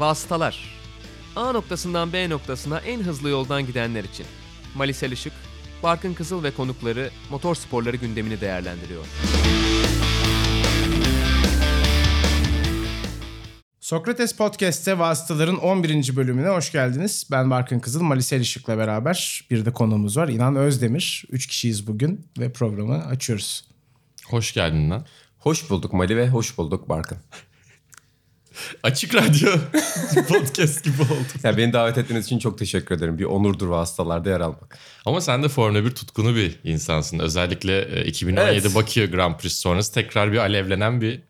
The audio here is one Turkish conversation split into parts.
Vasıtalar. A noktasından B noktasına en hızlı yoldan gidenler için. Malisel Işık, Barkın Kızıl ve konukları motor sporları gündemini değerlendiriyor. Sokrates Podcast'te Vasıtaların 11. bölümüne hoş geldiniz. Ben Barkın Kızıl, Malisel Işık'la beraber bir de konuğumuz var. İnan Özdemir. Üç kişiyiz bugün ve programı açıyoruz. Hoş geldin lan. Hoş bulduk Mali ve hoş bulduk Barkın. Açık radyo podcast gibi oldu. Ya beni davet ettiğiniz için çok teşekkür ederim. Bir onurdur vasıtalarda yer almak. Ama sen de Formula 1 tutkunu bir insansın. Özellikle e, 2017 Evet. Bakü Grand Prix sonrası tekrar bir alevlenen bir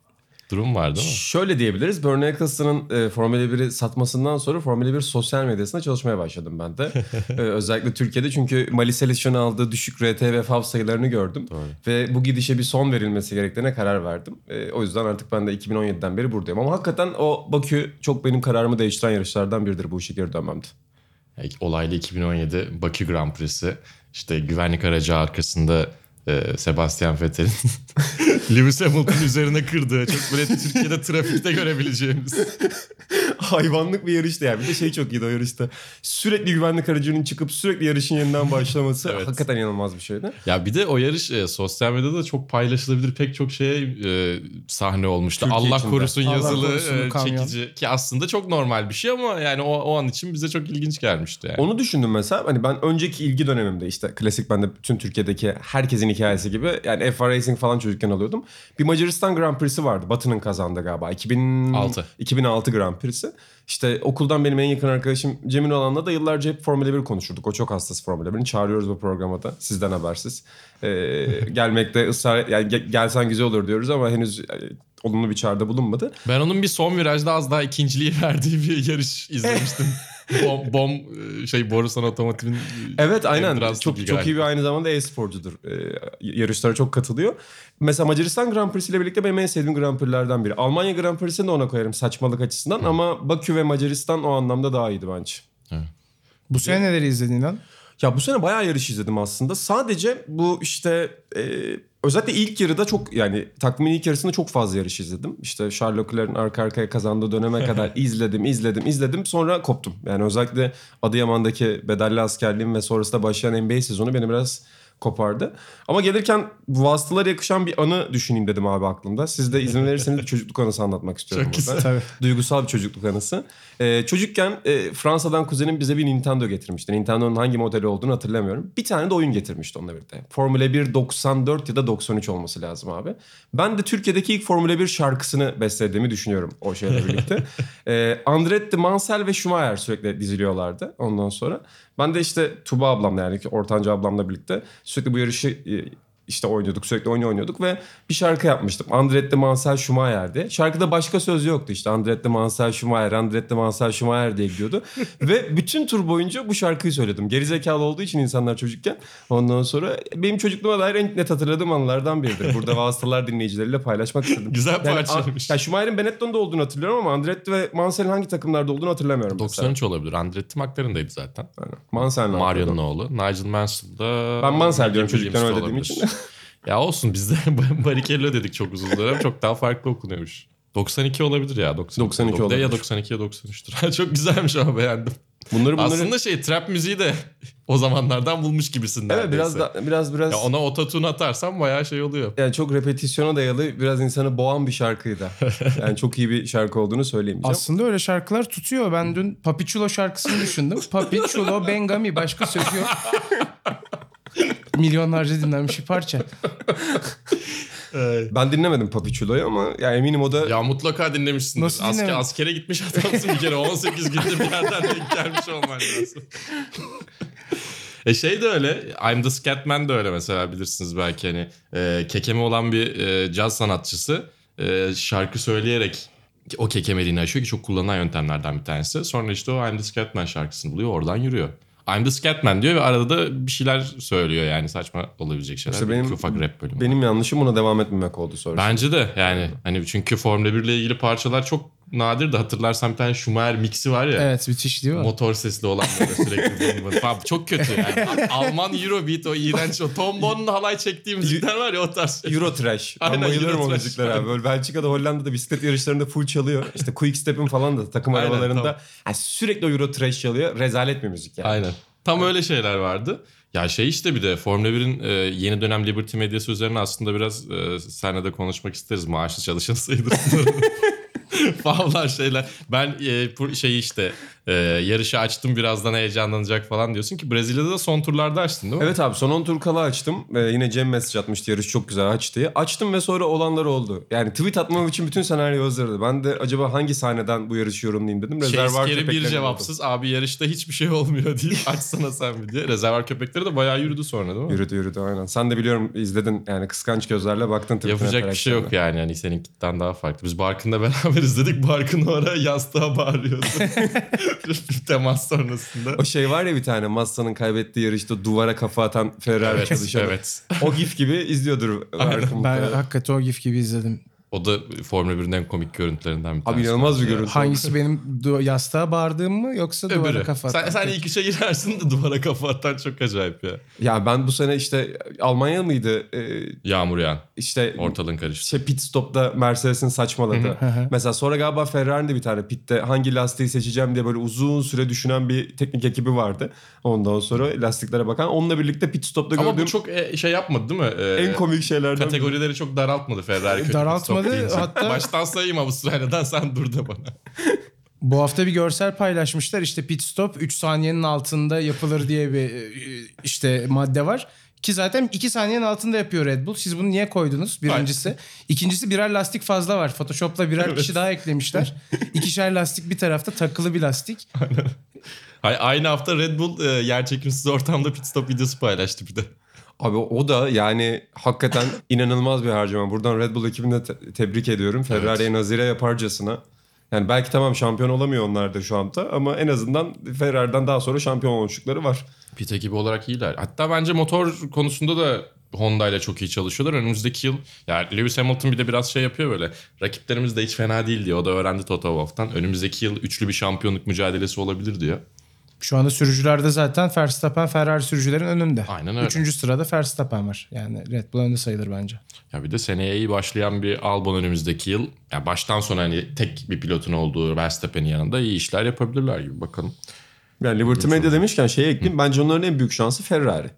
durum var değil mi? Şöyle diyebiliriz. Bernie Eccleston'ın e, Formula 1'i satmasından sonra Formula 1 sosyal medyasında çalışmaya başladım ben de. E, özellikle Türkiye'de çünkü Mali Selişan'ın aldığı düşük RT ve FAV sayılarını gördüm. Ve bu gidişe bir son verilmesi gerektiğine karar verdim. E, o yüzden artık ben de 2017'den beri buradayım. Ama hakikaten o Bakü çok benim kararımı değiştiren yarışlardan biridir bu işe geri dönmemde. Olaylı 2017 Bakü Grand Prix'si. İşte güvenlik aracı arkasında e, Sebastian Vettel'in Lewis Hamilton üzerine kırdığı çok böyle Türkiye'de trafikte görebileceğimiz. Hayvanlık bir yarıştı yani. Bir de şey çok iyiydi o yarışta. Sürekli güvenlik aracının çıkıp sürekli yarışın yeniden başlaması Evet. hakikaten inanılmaz bir şeydi. Ya bir de o yarış e, sosyal medyada çok paylaşılabilir pek çok şeye e, sahne olmuştu. Türkiye Allah içinde. korusun Allah yazılı korusun e, kamyon. çekici ki aslında çok normal bir şey ama yani o, o an için bize çok ilginç gelmişti yani. Onu düşündüm mesela. Hani ben önceki ilgi dönemimde işte klasik ben de bütün Türkiye'deki herkesin hikayesi gibi yani F1 Racing falan çocukken alıyordum. Bir Macaristan Grand Prix'si vardı. Batı'nın kazandı galiba. 2006. 2006 Grand Prix'si. İşte okuldan benim en yakın arkadaşım Cemil Olan'la da yıllarca hep Formula 1 konuşurduk. O çok hastası Formula 1'in. Çağırıyoruz bu programa da. Sizden habersiz. Ee, gelmekte ısrar... Yani ge- gelsen güzel olur diyoruz ama henüz e, olumlu bir çağrıda bulunmadı. Ben onun bir son virajda az daha ikinciliği verdiği bir yarış izlemiştim. bom, bom e, şey Borusan Otomotiv'in Evet aynen. Çok çok iyi bir aynı zamanda e-sporcudur. Ee, yarışlara çok katılıyor. Mesela Macaristan Grand Prix'si ile birlikte benim en sevdiğim Grand Prix'lerden biri. Almanya Grand Prix'sini de ona koyarım saçmalık açısından ama Bakü ve Macaristan o anlamda daha iyiydi bence. Bu sene neleri izledin İnan? Ya bu sene bayağı yarış izledim aslında. Sadece bu işte e, özellikle ilk yarıda çok yani takvimin ilk yarısında çok fazla yarış izledim. İşte Charles Leclerc'in arka arkaya kazandığı döneme kadar izledim, izledim, izledim. Sonra koptum. Yani özellikle Adıyaman'daki bedelli askerliğim ve sonrasında başlayan NBA sezonu beni biraz kopardı. Ama gelirken vasıtalara yakışan bir anı düşüneyim dedim abi aklımda. Siz de izin verirseniz bir çocukluk anısı anlatmak istiyorum. Çok güzel. Tabii. Duygusal bir çocukluk anısı. Ee, çocukken e, Fransa'dan kuzenim bize bir Nintendo getirmişti. Nintendo'nun hangi modeli olduğunu hatırlamıyorum. Bir tane de oyun getirmişti onunla birlikte. Formula 1 94 ya da 93 olması lazım abi. Ben de Türkiye'deki ilk Formula 1 şarkısını beslediğimi düşünüyorum o şeyle birlikte. ee, Andretti, Mansell ve Schumacher sürekli diziliyorlardı ondan sonra. Ben de işte Tuba ablamla yani ortanca ablamla birlikte sürekli bu yarışı e, işte oynuyorduk sürekli oyun oynuyorduk ve bir şarkı yapmıştım. Andretti Mansell Schumacher diye. Şarkıda başka söz yoktu işte. Andretti Mansell Schumacher, Andretti Mansell Schumacher diye gidiyordu. ve bütün tur boyunca bu şarkıyı söyledim. Gerizekalı olduğu için insanlar çocukken. Ondan sonra benim çocukluğuma dair en net hatırladığım anılardan biridir. Burada vasıtalar dinleyicileriyle paylaşmak istedim. Güzel Yani, parçaymış. a- ya Schumacher'in Benetton'da olduğunu hatırlıyorum ama Andretti ve Mansell'in hangi takımlarda olduğunu hatırlamıyorum. mesela. 93 olabilir. Andretti McLaren'daydı zaten. Aynen. Mansell Mario'nun oğlu. Nigel Mansell'da... Ben Mansell diyorum çocukken öyle dediğim için. ya olsun bizde Barrichello dedik çok uzun dönem. Çok daha farklı okunuyormuş. 92 olabilir ya. 92, 92 Ya olabilir. 92 ya 93'tür. çok güzelmiş ama beğendim. Bunları bunları... Aslında şey trap müziği de o zamanlardan bulmuş gibisin Evet neredeyse. biraz da, biraz biraz Ya ona ototune atarsan bayağı şey oluyor. yani çok repetisyona dayalı biraz insanı boğan bir şarkıydı. Yani çok iyi bir şarkı olduğunu söyleyemeyeceğim. Aslında öyle şarkılar tutuyor. Ben dün Papi Chulo şarkısını düşündüm. Papi Chulo Bengami başka söz yok. Milyonlarca dinlenmiş bir parça. Ben dinlemedim Papi Chulo'yu ama yani eminim o da Ya mutlaka dinlemişsindir. Nasıl Asker, dinlemedin? askere gitmiş adamsın bir kere. 18 günde bir yerden denk gelmiş olman lazım. E şey de öyle. I'm the Scatman de öyle mesela bilirsiniz belki hani. E, kekeme olan bir e, caz sanatçısı e, şarkı söyleyerek o kekemeliğini aşıyor ki çok kullanılan yöntemlerden bir tanesi. Sonra işte o I'm the Scatman şarkısını buluyor oradan yürüyor. I'm the Scatman diyor ve arada da bir şeyler söylüyor yani saçma olabilecek şeyler. İşte benim- ufak rap bölümü. benim yanlışım buna devam etmemek oldu sonra. Bence de yani hani çünkü Formula 1 ile ilgili parçalar çok nadir de hatırlarsan bir tane Schumacher mixi var ya. Evet müthiş değil mi? Motor sesli olan böyle sürekli. Falan. Çok kötü yani. Alman Eurobeat o iğrenç o Tom Bonn'un halay çektiği müzikler var ya o tarz. şey. Euro Trash. Ben Aynen, bayılıyorum Euro o müziklere abi. Böyle Belçika'da, Hollanda'da bisiklet yarışlarında full çalıyor. İşte Quick Step'in falan da takım Aynen, arabalarında. tamam. Yani sürekli o Euro Trash çalıyor. Rezalet bir müzik yani. Aynen. Tam öyle şeyler vardı. Ya şey işte bir de Formula 1'in e, yeni dönem Liberty medyası üzerine aslında biraz e, seninle de konuşmak isteriz. Maaşlı çalışan sayılırsın. Favlar şeyler. Ben e, bu şeyi işte e, yarışı açtım birazdan heyecanlanacak falan diyorsun ki Brezilya'da da son turlarda açtın değil mi? Evet abi son 10 tur kala açtım. Ee, yine Cem mesaj atmıştı yarış çok güzel aç diye. Açtım ve sonra olanlar oldu. Yani tweet atmam için bütün senaryo hazırdı. Ben de acaba hangi sahneden bu yarışı yorumlayayım dedim. Şey, Rezervuar bir köpeklerini cevapsız abi yarışta hiçbir şey olmuyor deyip açsana sen bir diye. Rezervar köpekleri de bayağı yürüdü sonra değil mi? Yürüdü yürüdü aynen. Sen de biliyorum izledin yani kıskanç gözlerle baktın. tweetine, Yapacak bir şey yok yani. yani seninkitten daha farklı. Biz Barkın'la beraber izledik. Barkın oraya yastığa bağırıyordu. Temas sonrasında. O şey var ya bir tane Massa'nın kaybettiği yarışta duvara kafa atan Ferrari Evet, çalışanı. evet. O gif gibi izliyordur. Barkın Ben hakikaten o gif gibi izledim. O da Formula 1'in en komik görüntülerinden bir Abi tanesi. inanılmaz bir görüntü. Hangisi benim du- yastığa bağırdığım mı yoksa duvara Öbürü. kafa Sen, atan? sen ilk üçe girersin de duvara kafa atan çok acayip ya. Ya ben bu sene işte Almanya mıydı? Ee, Yağmur yağan. işte Ortalığın karıştı. şey pit stopta Mercedes'in saçmaladı. Mesela sonra galiba Ferrari'nin de bir tane pitte hangi lastiği seçeceğim diye böyle uzun süre düşünen bir teknik ekibi vardı. Ondan sonra lastiklere bakan. Onunla birlikte pit stopta Ama gördüğüm bu çok e, şey yapmadı değil mi? Ee, en komik şeylerden. Kategorileri çok daraltmadı Ferrari. kötü Daraltmadı, deyince. hatta- Baştan sayayım Avustralya'dan sen dur da bana. Bu hafta bir görsel paylaşmışlar. İşte pit stop 3 saniyenin altında yapılır diye bir e, işte madde var. Ki zaten 2 saniyenin altında yapıyor Red Bull. Siz bunu niye koydunuz? Birincisi. İkincisi birer lastik fazla var. Photoshop'la birer kişi daha eklemişler. İkişer lastik bir tarafta takılı bir lastik. Hay- Aynı hafta Red Bull e, yer çekimsiz ortamda pit stop videosu paylaştı bir de. Abi o da yani hakikaten inanılmaz bir harcama. Buradan Red Bull ekibini de te- tebrik ediyorum. Ferrari'ye nazire yaparcasına. Yani belki tamam şampiyon olamıyor onlar da şu anda ama en azından Ferrari'den daha sonra şampiyon olmuşlukları var. Pit ekibi olarak iyiler. Hatta bence motor konusunda da Honda ile çok iyi çalışıyorlar. Önümüzdeki yıl yani Lewis Hamilton bir de biraz şey yapıyor böyle. Rakiplerimiz de hiç fena değil diyor. O da öğrendi Toto Wolff'tan. Önümüzdeki yıl üçlü bir şampiyonluk mücadelesi olabilir diyor. Şu anda sürücülerde zaten Verstappen Ferrari sürücülerin önünde. Aynen öyle. Üçüncü sırada Verstappen var. Yani Red Bull önde sayılır bence. Ya bir de seneye iyi başlayan bir Albon önümüzdeki yıl. Yani baştan sona hani tek bir pilotun olduğu Verstappen'in yanında iyi işler yapabilirler gibi bakalım. Yani Liberty Media demişken şey ekleyeyim. Bence onların en büyük şansı Ferrari.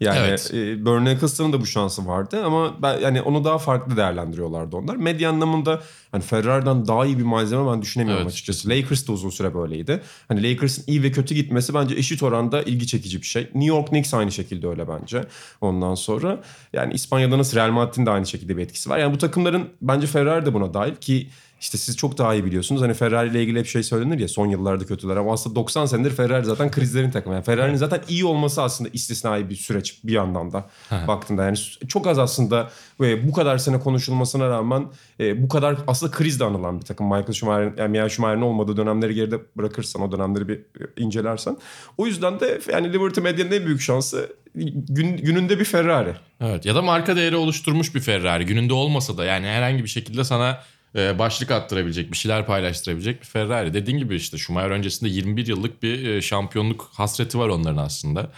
Yani Evet. e, Bernie Ecclestone'ın da bu şansı vardı ama ben yani onu daha farklı değerlendiriyorlardı onlar. Medya anlamında hani Ferrari'den daha iyi bir malzeme ben düşünemiyorum Evet. açıkçası. Lakers da uzun süre böyleydi. Hani Lakers'ın iyi ve kötü gitmesi bence eşit oranda ilgi çekici bir şey. New York Knicks aynı şekilde öyle bence. Ondan sonra yani İspanya'da nasıl Real Madrid'in de aynı şekilde bir etkisi var. Yani bu takımların bence Ferrari de buna dahil ki işte siz çok daha iyi biliyorsunuz. Hani Ferrari ile ilgili hep şey söylenir ya son yıllarda kötüler ama aslında 90 senedir Ferrari zaten krizlerin takımı. Yani Ferrari'nin zaten iyi olması aslında istisnai bir süreç bir yandan da baktığında. Yani çok az aslında ve bu kadar sene konuşulmasına rağmen e, bu kadar aslında krizle anılan bir takım. Michael Schumacher'in yani Michael Schumacher'in olmadığı dönemleri geride bırakırsan o dönemleri bir e, incelersen. O yüzden de yani Liberty Media'nın en büyük şansı gün, gününde bir Ferrari. Evet ya da marka değeri oluşturmuş bir Ferrari. Gününde olmasa da yani herhangi bir şekilde sana e, başlık attırabilecek, bir şeyler paylaştırabilecek bir Ferrari. Dediğin gibi işte Schumacher öncesinde 21 yıllık bir e, şampiyonluk hasreti var onların aslında.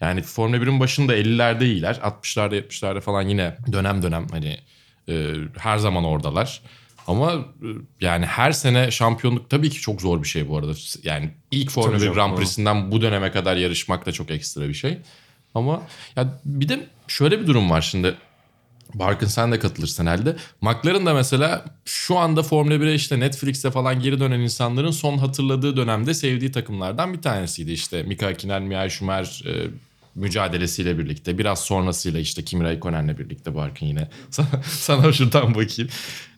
Yani Formula 1'in başında 50'lerde iyiler. 60'larda 70'lerde falan yine dönem dönem hani e, her zaman oradalar. Ama e, yani her sene şampiyonluk tabii ki çok zor bir şey bu arada. Yani ilk Formula Tabii 1 canım, Grand. Prix'sinden bu döneme kadar yarışmak da çok ekstra bir şey. Ama ya bir de şöyle bir durum var şimdi. Barkın sen de katılırsın herhalde. McLaren da mesela şu anda Formula 1'e işte Netflix'te falan geri dönen insanların son hatırladığı dönemde sevdiği takımlardan bir tanesiydi. İşte Mika Hakkinen, Michael Schumacher e, mücadelesiyle birlikte. Biraz sonrasıyla işte Kimi Raikkonen'le birlikte Barkın yine. Sana, sana şuradan bakayım.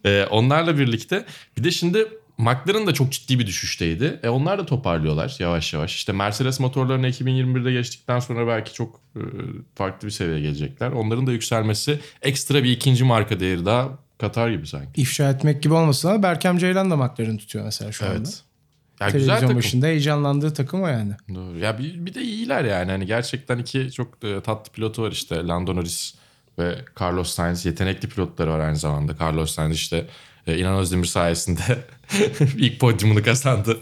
E, onlarla birlikte bir de şimdi McLaren da çok ciddi bir düşüşteydi. E onlar da toparlıyorlar yavaş yavaş. İşte Mercedes motorlarını 2021'de geçtikten sonra belki çok e, farklı bir seviyeye gelecekler. Onların da yükselmesi ekstra bir ikinci marka değeri daha katar gibi sanki. İfşa etmek gibi olmasın ama Berkem Ceylan da McLaren tutuyor mesela şu anda. Evet. Ya güzel Televizyon takım. başında heyecanlandığı takım o yani. Doğru. Ya bir, bir de iyiler yani. Hani gerçekten iki çok e, tatlı pilotu var işte. Lando Norris ve Carlos Sainz. Yetenekli pilotları var aynı zamanda. Carlos Sainz işte e, İnan Özdemir sayesinde ilk podyumunu kazandı.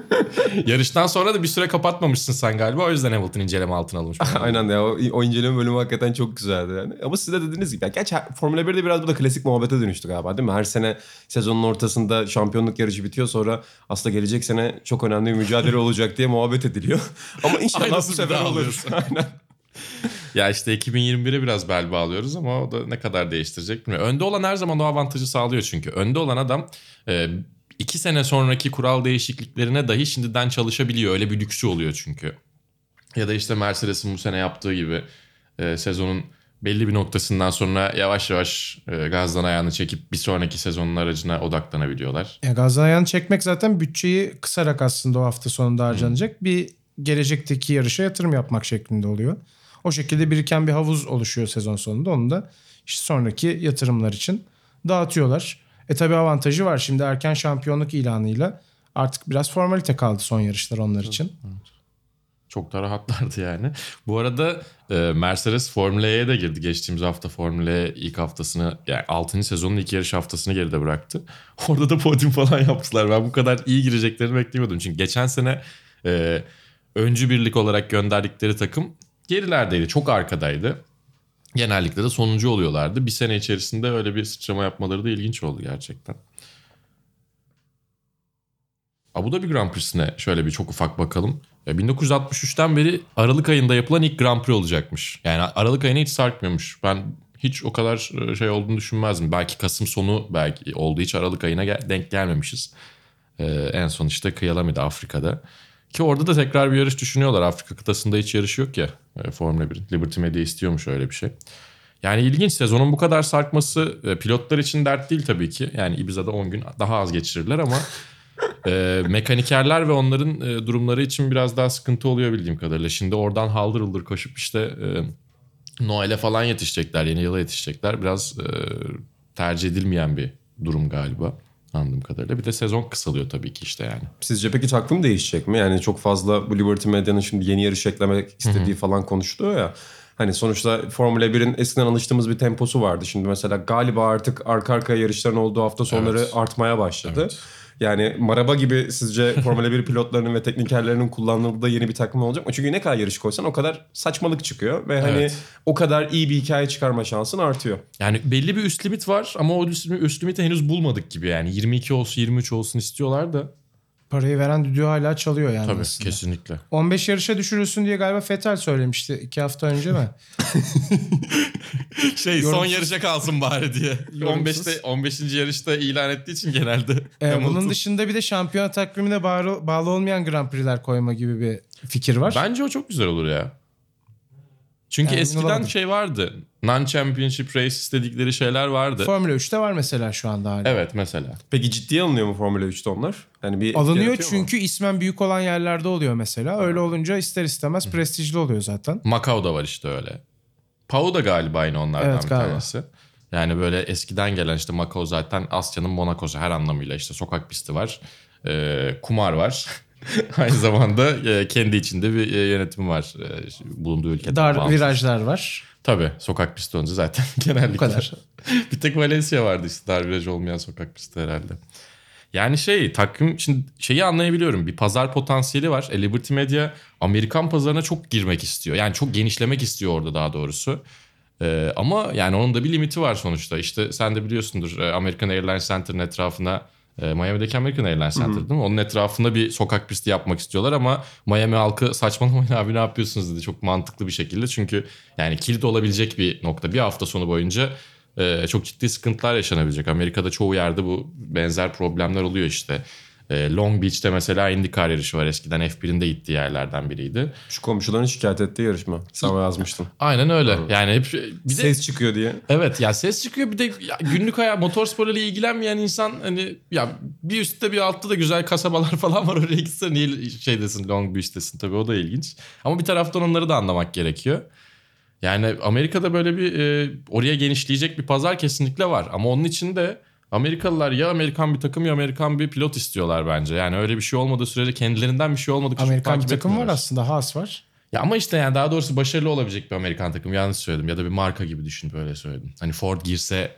Yarıştan sonra da bir süre kapatmamışsın sen galiba. O yüzden Hamilton inceleme altına alınmış. Aynen ya o, o inceleme bölümü hakikaten çok güzeldi yani. Ama siz de dediğiniz gibi. Yani gerçi Formula 1'de biraz bu da klasik muhabbete dönüştü galiba değil mi? Her sene sezonun ortasında şampiyonluk yarışı bitiyor sonra aslında gelecek sene çok önemli bir mücadele olacak diye muhabbet ediliyor. Ama inşallah bu sefer olur. Aynen. Ya işte 2021'e biraz bel bağlıyoruz ama o da ne kadar değiştirecek bilmiyorum. Önde olan her zaman o avantajı sağlıyor çünkü. Önde olan adam e, iki sene sonraki kural değişikliklerine dahi şimdiden çalışabiliyor. Öyle bir lüksü oluyor çünkü. Ya da işte Mercedes'in bu sene yaptığı gibi e, sezonun belli bir noktasından sonra yavaş yavaş e, gazdan ayağını çekip bir sonraki sezonun aracına odaklanabiliyorlar. Ya gazdan ayağını çekmek zaten bütçeyi kısarak aslında o hafta sonunda harcanacak. Bir gelecekteki yarışa yatırım yapmak şeklinde oluyor. O şekilde biriken bir havuz oluşuyor sezon sonunda. Onu da işte sonraki yatırımlar için dağıtıyorlar. E tabi avantajı var. Şimdi erken şampiyonluk ilanıyla artık biraz formalite kaldı son yarışlar onlar için. Çok da rahatlardı yani. Bu arada e, Mercedes Formula E'ye de girdi. Geçtiğimiz hafta Formula E ilk haftasını yani 6. sezonun ilk yarış haftasını geride bıraktı. Orada da podyum falan yaptılar. Ben bu kadar iyi gireceklerini beklemiyordum. Çünkü geçen sene e, öncü birlik olarak gönderdikleri takım gerilerdeydi. Çok arkadaydı. Genellikle de sonuncu oluyorlardı. Bir sene içerisinde öyle bir sıçrama yapmaları da ilginç oldu gerçekten. Abu Dhabi Grand Prix'sine şöyle bir çok ufak bakalım. E, 1963'ten beri Aralık ayında yapılan ilk Grand Prix olacakmış. Yani Aralık ayına hiç sarkmıyormuş. Ben hiç o kadar e, şey olduğunu düşünmezdim. Belki Kasım sonu belki oldu. Hiç Aralık ayına denk gelmemişiz. E, en son işte Kıyalami'de Afrika'da. Ki orada da tekrar bir yarış düşünüyorlar. Afrika kıtasında hiç yarış yok ya. E, Formula 1. Liberty Media istiyormuş öyle bir şey. Yani ilginç sezonun bu kadar sarkması e, pilotlar için dert değil tabii ki. Yani Ibiza'da 10 gün daha az geçirirler ama e, mekanikerler ve onların e, durumları için biraz daha sıkıntı oluyor bildiğim kadarıyla. Şimdi oradan haldır koşup işte e, Noel'e falan yetişecekler, yeni yıla yetişecekler. Biraz e, tercih edilmeyen bir durum galiba anladığım kadarıyla. Bir de sezon kısalıyor tabii ki işte yani. Sizce peki takvim değişecek mi? Yani çok fazla bu Liberty Media'nın şimdi yeni yarış eklemek istediği falan konuşuluyor ya. Hani sonuçta Formula 1'in eskiden alıştığımız bir temposu vardı. Şimdi mesela galiba artık arka arkaya yarışların olduğu hafta sonları Evet. artmaya başladı. Evet. Yani maraba gibi sizce Formula 1 pilotlarının ve teknikerlerinin kullanıldığı yeni bir takvim olacak mı? Çünkü ne kadar yarış koysan o kadar saçmalık çıkıyor. Ve hani Evet. o kadar iyi bir hikaye çıkarma şansın artıyor. Yani belli bir üst limit var ama o üst limiti henüz bulmadık gibi yani. 22 olsun 23 olsun istiyorlar da. Parayı veren düdüğü hala çalıyor yani Tabii aslında. kesinlikle. 15 yarışa düşürülsün diye galiba Fetel söylemişti iki hafta önce mi? Şey son Yorumsuz. yarışa kalsın bari diye. Yorumsuz. 15'te 15. yarışta ilan ettiği için genelde. Ee, Hamilton. bunun dışında bir de şampiyon takvimine bağlı, bağlı olmayan Grand Prix'ler koyma gibi bir fikir var. Bence o çok güzel olur ya. Çünkü Yani eskiden olamadım. şey vardı. Non-championship race istedikleri şeyler vardı. Formula 3'te var mesela şu anda hala. evet mesela. Peki ciddiye alınıyor mu Formula 3'te onlar? Yani bir Alınıyor yaratıyor mu? çünkü ismen büyük olan yerlerde oluyor mesela. Öyle olunca ister istemez prestijli oluyor zaten. Macau'da var işte öyle. Pau da galiba aynı onlardan Evet, bir galiba. tanesi. Yani böyle eskiden gelen işte Macau zaten Asya'nın Monaco'su her anlamıyla işte sokak pisti var. Ee, kumar var. Aynı zamanda e, kendi içinde bir e, yönetimi var e, bulunduğu ülkede. Dar Bağımsız. virajlar var. Tabii sokak pisti olunca zaten genellikle. Bu kadar. bir tek Valencia vardı işte dar viraj olmayan sokak pisti herhalde. Yani şey takvim şimdi şeyi anlayabiliyorum. Bir pazar potansiyeli var. E, Liberty Media Amerikan pazarına çok girmek istiyor. Yani çok genişlemek istiyor orada daha doğrusu. E, ama yani onun da bir limiti var sonuçta. İşte sen de biliyorsundur e, American Airlines Center'ın etrafına e, Miami'deki American Airlines Center değil mi? Onun etrafında bir sokak pisti yapmak istiyorlar ama Miami halkı saçmalamayın abi ne yapıyorsunuz dedi çok mantıklı bir şekilde. Çünkü yani kilit olabilecek bir nokta. Bir hafta sonu boyunca e, çok ciddi sıkıntılar yaşanabilecek. Amerika'da çoğu yerde bu benzer problemler oluyor işte. E, Long Beach'te mesela IndyCar yarışı var. Eskiden F1'in de gittiği yerlerden biriydi. Şu komşuların şikayet ettiği yarışma. Sana yazmıştım. Aynen öyle. Yani hep bir de Ses çıkıyor diye. Evet ya ses çıkıyor bir de ya günlük hayat motorsporuyla ilgilenmeyen insan hani ya bir üstte bir altta da güzel kasabalar falan var oraya gitsen niye şeydesin Long Beach'tesin tabii o da ilginç. Ama bir taraftan onları da anlamak gerekiyor. Yani Amerika'da böyle bir e, oraya genişleyecek bir pazar kesinlikle var ama onun için de Amerikalılar ya Amerikan bir takım ya Amerikan bir pilot istiyorlar bence. Yani öyle bir şey olmadığı sürece kendilerinden bir şey olmadıkça Amerikan bir takım var aslında. Haas var. Ya ama işte yani daha doğrusu başarılı olabilecek bir Amerikan takım yanlış söyledim ya da bir marka gibi düşün böyle söyledim. Hani Ford girse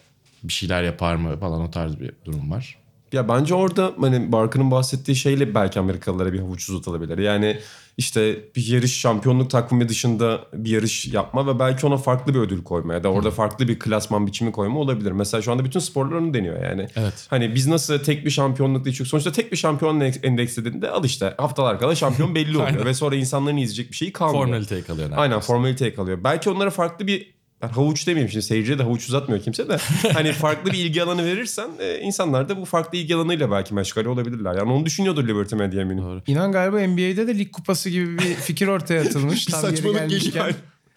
bir şeyler yapar mı falan o tarz bir durum var. Ya bence orada hani Barkın'ın bahsettiği şeyle belki Amerikalılara bir havuç uzatılabilir. Yani işte bir yarış şampiyonluk takvimi dışında bir yarış yapma ve belki ona farklı bir ödül koyma ya da orada farklı bir klasman biçimi koyma olabilir. Mesela şu anda bütün sporlar onu deniyor yani. Evet. Hani biz nasıl tek bir şampiyonluk değil çünkü sonuçta tek bir şampiyon endeksledinde al işte haftalar kala şampiyon belli oluyor ve sonra insanların izleyecek bir şeyi kalmıyor. Formaliteye kalıyor. Aynen formaliteye kalıyor. Belki onlara farklı bir ben havuç demeyeyim şimdi seyirciye de havuç uzatmıyor kimse de. Hani farklı bir ilgi alanı verirsen e, insanlar da bu farklı ilgi alanıyla belki meşgale olabilirler. Yani onu düşünüyordur Liberty Media eminim. Doğru. İnan galiba NBA'de de lig kupası gibi bir fikir ortaya atılmış. Tam Saçmalık gelmişken. geliyor.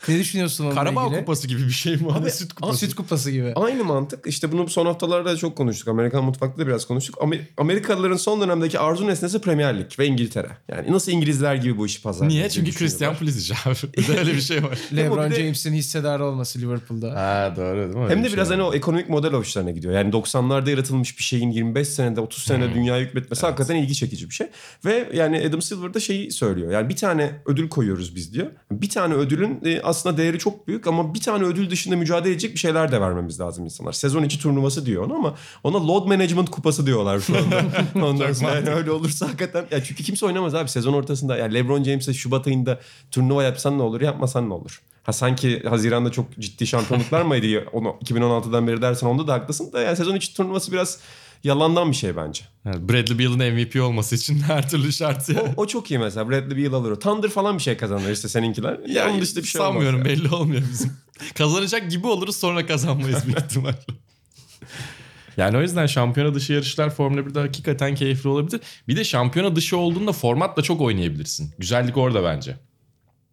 Ne düşünüyorsun onunla Karabağ ilgili? kupası gibi bir şey mi? Abi, süt kupası. Süt kupası gibi. Aynı mantık. İşte bunu son haftalarda çok konuştuk. Amerikan mutfakta da biraz konuştuk. Amer- Amerikalıların son dönemdeki arzu nesnesi Premier Lig ve İngiltere. Yani nasıl İngilizler gibi bu işi pazarlıyor. Niye? Çünkü Christian. Pulisic abi. Bir de öyle bir şey var. LeBron Ama James'in hissedarı olması Liverpool'da. ha doğru değil mi? Öyle Hem bir de şey biraz var. hani o ekonomik model hoşlarına gidiyor. Yani 90'larda yaratılmış bir şeyin 25 senede 30 senede Hmm. dünyaya hükmetmesi hakikaten ilgi çekici bir şey. Ve yani Adam Silver da şeyi söylüyor. Yani bir tane ödül koyuyoruz biz diyor. Bir tane ödülün e, aslında değeri çok büyük ama bir tane ödül dışında mücadele edecek bir şeyler de vermemiz lazım insanlar. Sezon içi turnuvası diyor ona ama ona load management kupası diyorlar şu anda. Ondan sonra yani öyle olursa hakikaten ya çünkü kimse oynamaz abi sezon ortasında. Yani LeBron James'e Şubat ayında turnuva yapsan ne olur, yapmasan ne olur? Ha sanki Haziran'da çok ciddi şampiyonluklar mıydı? Onu 2016'dan beri dersen onda da haklısın da yani sezon içi turnuvası biraz yalandan bir şey bence. Yani Bradley Beal'ın MVP olması için her türlü şart ya. O, o çok iyi mesela. Bradley Beal alır. Thunder falan bir şey kazanır işte seninkiler. Ya Onun dışında bir şey sanmıyorum olmaz. belli olmuyor bizim. Kazanacak gibi oluruz sonra kazanmayız büyük ihtimalle. Yani o yüzden şampiyona dışı yarışlar Formula 1'de hakikaten keyifli olabilir. Bir de şampiyona dışı olduğunda formatla çok oynayabilirsin. Güzellik orada bence.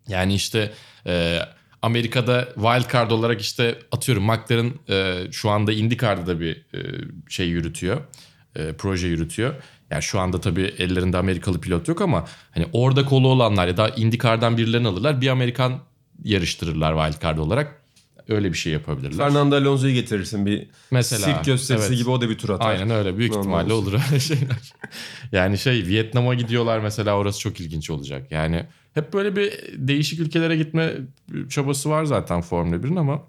Yani işte e, Amerika'da wild card olarak işte atıyorum McLaren e, şu anda IndyCar'da da bir e, şey yürütüyor. E, proje yürütüyor. Yani şu anda tabii ellerinde Amerikalı pilot yok ama hani orada kolu olanlar ya da IndyCar'dan birilerini alırlar. Bir Amerikan yarıştırırlar wild card olarak. Öyle bir şey yapabilirler. Fernando Alonso'yu getirirsin bir Mesela, sirk gösterisi evet. gibi o da bir tur atar. Aynen öyle. Büyük Normal ihtimalle olur öyle şeyler. yani şey Vietnam'a gidiyorlar mesela orası çok ilginç olacak. Yani hep böyle bir değişik ülkelere gitme çabası var zaten Formula 1'in ama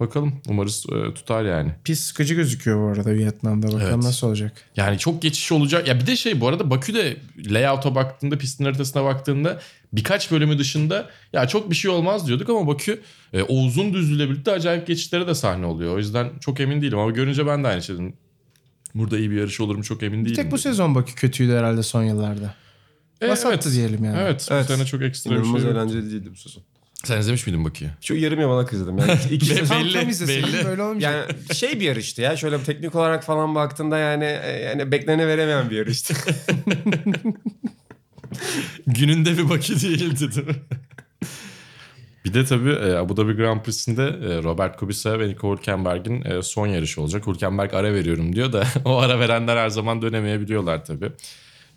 bakalım umarız e, tutar yani. Pis sıkıcı gözüküyor bu arada Vietnam'da. Bakalım Evet. nasıl olacak. Yani çok geçiş olacak. Ya bir de şey bu arada Bakü'de layout'a baktığında, pistin haritasına baktığında birkaç bölümü dışında ya çok bir şey olmaz diyorduk ama Bakü e, o uzun düzlüğüyle birlikte acayip geçişlere de sahne oluyor. O yüzden çok emin değilim ama görünce ben de aynı şeyden. Burada iyi bir yarış olur mu çok emin değilim. Bir tek bu sezon Bakü kötüydü herhalde son yıllarda. E, Vasattı diyelim yani. Evet, Evet. bu sene çok ekstra bir İnanılmaz şey yok. eğlenceli değildi bu sezon. Sen izlemiş miydin Bakü'yü? Şu yarım yamalak izledim. Yani iki, Tam Belli, izleseydim belli. böyle olmayacak. yani şey bir yarıştı ya. Şöyle teknik olarak falan baktığında yani e, yani beklene veremeyen bir yarıştı. Gününde bir Bakü değildi değil mi? bir de tabii e, Abu Dhabi Grand Prix'sinde e, Robert Kubica ve Nico Hülkenberg'in e, son yarışı olacak. Hülkenberg ara veriyorum diyor da o ara verenler her zaman dönemeyebiliyorlar tabii.